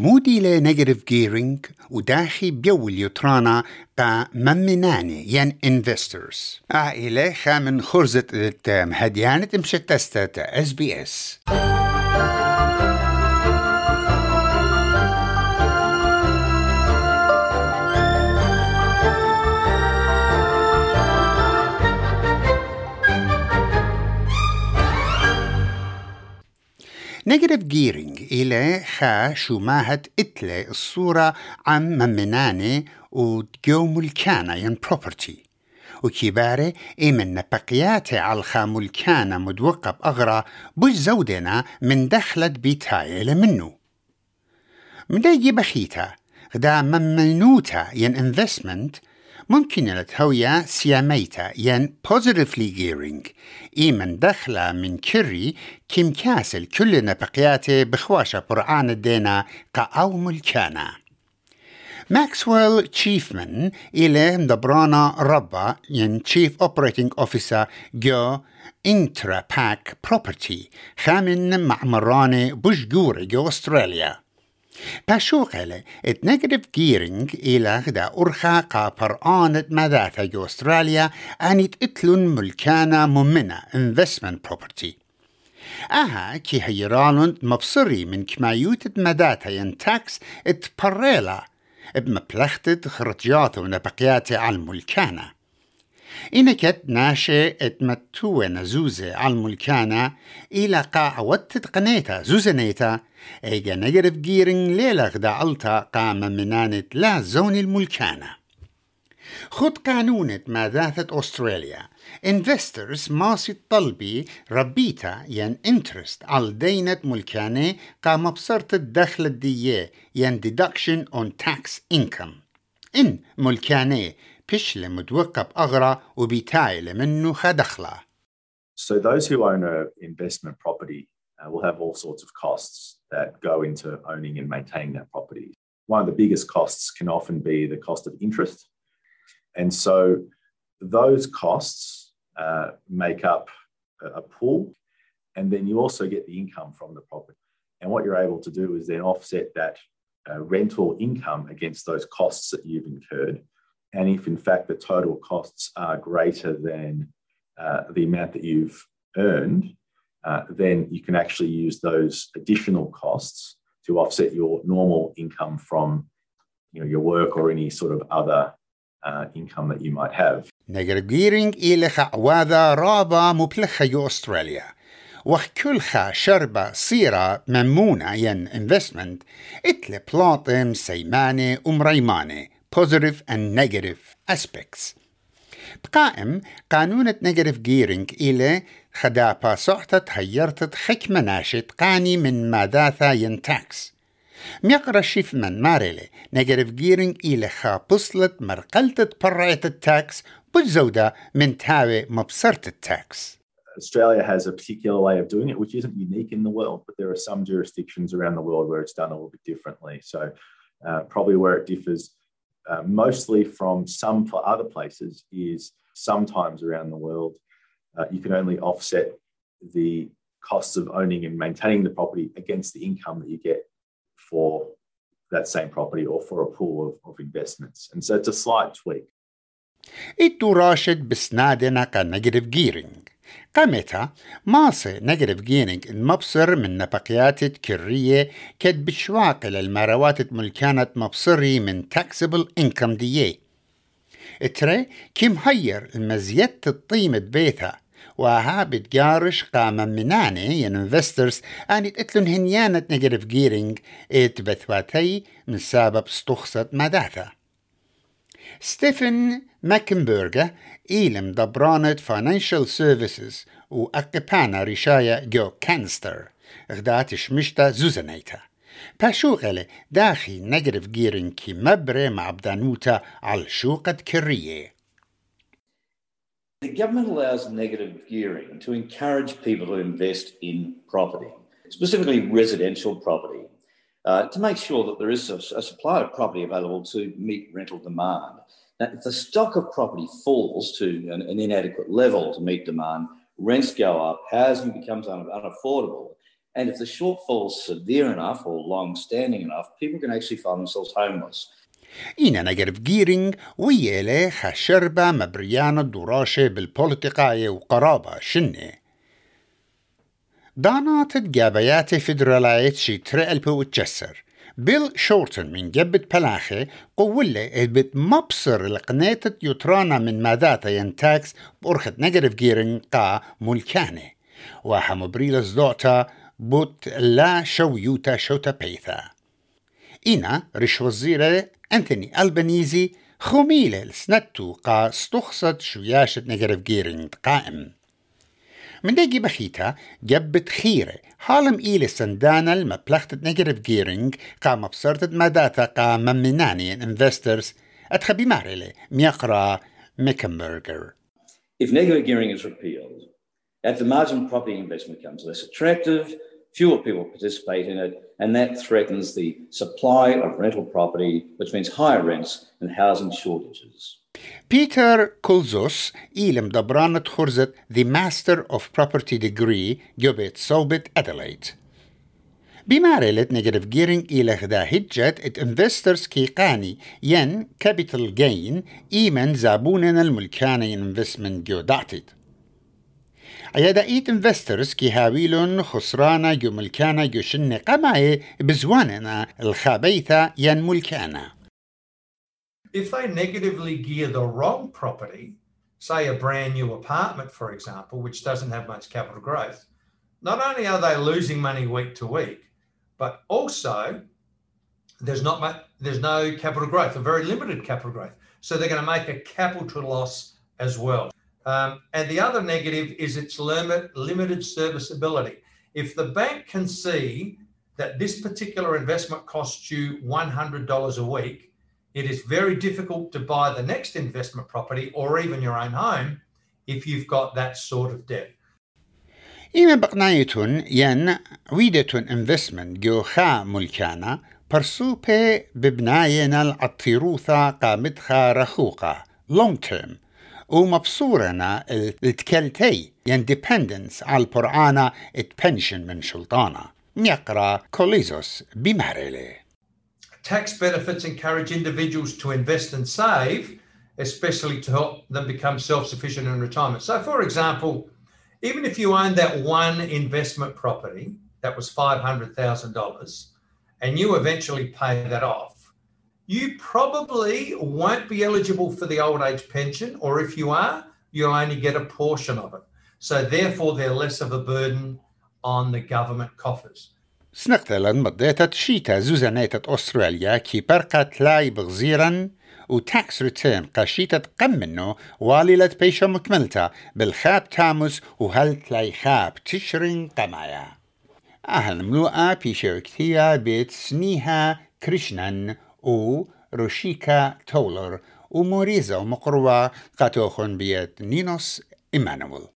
مودي لنيجاتيف جيرينج وداخي بيول يطرانا قا ممناني ين انفسترز عائلة خامن خرزة التام هديانة مشت اس بي اس نيجاتيف جيرينج إلى خا شو ماهت إتلي الصورة عن ممناني وتجو ملكانا ين بروبرتي وكباري إيمن بقياتي على الخا ملكانا مدوقب أغرى بوش زودنا من دخلت بيتاي لمنو مدايجي بخيتا غدا ممنوتا ين انفستمنت ممكن التهوية سياميتا ين positively gearing. إيمن دخلة من كري كم كاسل كلنا بقياته بخواشة برعان الدينا قاو ملكانا ماكسويل تشيفمان إلى مدبرانا ربا ين تشيف اوبريتنج اوفيسر جو انترا باك بروبرتي خامن معمراني بشجوري جو أستراليا. Persókele, et negative gearing ilag da urha ka par'anet madatha ju Australia anit itlun mulkana mummina investment property. أها كي هيرانون مبصري من كمايوت مداتا ينتاكس اتبريلا بمبلختة خرجياته ونبقياته على الملكانة إنكت ناشي اتمتوه نزوزة على الملكانة إلى قاع وتت قنيتا زوزنيتا إيجا نجرف جيرن ليلة غدا ألتا قام منانت لا زون الملكانة. خد قانونة ماذاثة أستراليا. انفسترز ماسي طلبي ربيتا ين انترست على دينة ملكانة قام بصرت الدخل الدية ين deduction on tax income. إن ملكانة So those who own an investment property uh, will have all sorts of costs that go into owning and maintaining that property. One of the biggest costs can often be the cost of interest. And so those costs uh, make up a pool. And then you also get the income from the property. And what you're able to do is then offset that uh, rental income against those costs that you've incurred And if in fact the total costs are greater than uh, the amount that you've earned, uh, then you can actually use those additional costs to offset your normal income from you know, your work or any sort of other uh, income that you might have. نجرجيرينج إلخ عواذا رابا مبلخة يو أستراليا وكلخا شربة صيرة ممونة ين investment اتل بلاطم سيمانة ومريمانة positive and negative aspects بقائم قانون نيجاتيف جيرينج إلى خدا باسوحتة هيرتت حكمة ناشط قاني من ماداثا ينتاكس ميقرا شيف من ماريلي نيجاتيف جيرينج إلى خابصلت مرقلتت برعية التاكس بالزودة من تاوي مبصرة التاكس Australia has a particular way of doing it, which isn't unique in the world, but there are some jurisdictions around the world where it's done a little bit differently. So, uh, probably where it differs uh, mostly from some for other places is sometimes around the world, uh, you can only offset the costs of owning and maintaining the property against the income that you get for that same property or for a pool of, of investments. And so it's a slight tweak. إتو راشد بسنادنا كنجرف جيرينج قامتها ماسة نجرف جيرينج المبصر من نفقيات كرية كد بشواق للمروات ملكانة مبصري من taxable income ديه اتري كم هير المزيت الطيمة بيتها وها بتجارش قام مناني ين انفسترز اني تقتلن هنيانة نجرف جيرينج ات بثواتي من سبب استخصت مداثة ستيفن ماكنبرغا إيلم دبرانة فاينانشال سيرفيسز وأقبانا رشاية جو كانستر غدات شمشتا زوزنيتا باشوغلة داخي نجرف جيرن كي مبرة مع بدانوتا على شوقة كرية The government allows negative gearing to encourage people to invest in property, specifically residential property, uh, to make sure that there is a, a, supply of property available to meet rental demand. Now, if the stock of property falls to an, an inadequate level to meet demand, rents go up, housing becomes un- unaffordable, And if the shortfall is severe enough or long standing enough, people can actually find themselves homeless. إينا نجرف جيرينج ويالي خشربة مبريانة دراشة بالبوليتيقاية وقرابة دانات جابيات فدرالايت شي ترقل بو تجسر بيل شورتن من جبت بلاخي قول بيت مبصر القناتة يترانا من مادات ينتاكس بورخت نجرف جيرن قا ملكاني وحمو بريلز دوتا بوت لا شويوتا شوتا بيثا إنا ريش وزيرة أنتوني ألبانيزي خميلة لسنتو قا استخصت شوياشة نجرف جيرن قائم. من ديجي بخيتا جبت خيرة. حالم إيلي سندانا المبلغت نجرف جيرينج قا مبصرت مداتا قا ممناني انفسترز أتخبي مارلي ميقرأ ميكنبرجر If negative gearing is repealed, at the margin property investment becomes less attractive, fewer people participate in it, and that threatens the supply of rental property, which means higher rents and housing shortages. Peter Koulizos, Elam Dabranat Hurzet, the Master of Property degree, Jobit Sobit, Adelaide. بما رلت نيجاتيف جيرنج إلى غدا هجت ات انفسترز كيقاني ين كابيتال جين ايمن زابونن الملكاني انفستمنت جو دعتت عيادا ايت انفسترز كي هاويلون خسرانا جو ملكانا جو شن قماي بزواننا الخابيثة ين ملكانا if they negatively gear the wrong property, say a brand new apartment, for example, which doesn't have much capital growth, not only are they losing money week to week, but also there's not much, there's no capital growth, a very limited capital growth. So they're going to make a capital loss as well. Um, and the other negative is its limit, limited serviceability. If the bank can see that this particular investment costs you $100 a week, it is very difficult to buy the next investment property or even your own home if you've got that sort of debt. إما بقنايتون ين ويدتون انفستمنت جو خا ملكانا برسوبة ببناينا العطيروثة قامتخا رخوقة long term ومبصورنا التكلتي ين dependence على البرعانة اتبنشن من شلطانة ميقرا كوليزوس بمهرلي tax benefits encourage individuals to invest and save, especially to help them become self sufficient in retirement. So, for example, even if you owned that one investment property that was $500,000 and you eventually pay that off, you probably won't be eligible for the old age pension, or if you are, you'll only get a portion of it. So, therefore, they're less of a burden on the government coffers. سنقتلا مضيتة تشيتا زوزانيتة أستراليا كي برقت لاي بغزيرا وتاكس ريتيرن قشيتة قمنو واليلة بيشو مكملتا بالخاب تاموس وهل تلاي خاب تشرين قمايا أهل ملوءة بيشيركتيا بيت سنيها كريشنان و روشيكا تولر وموريزا ومقروة قاتوخن بيت نينوس إيمانويل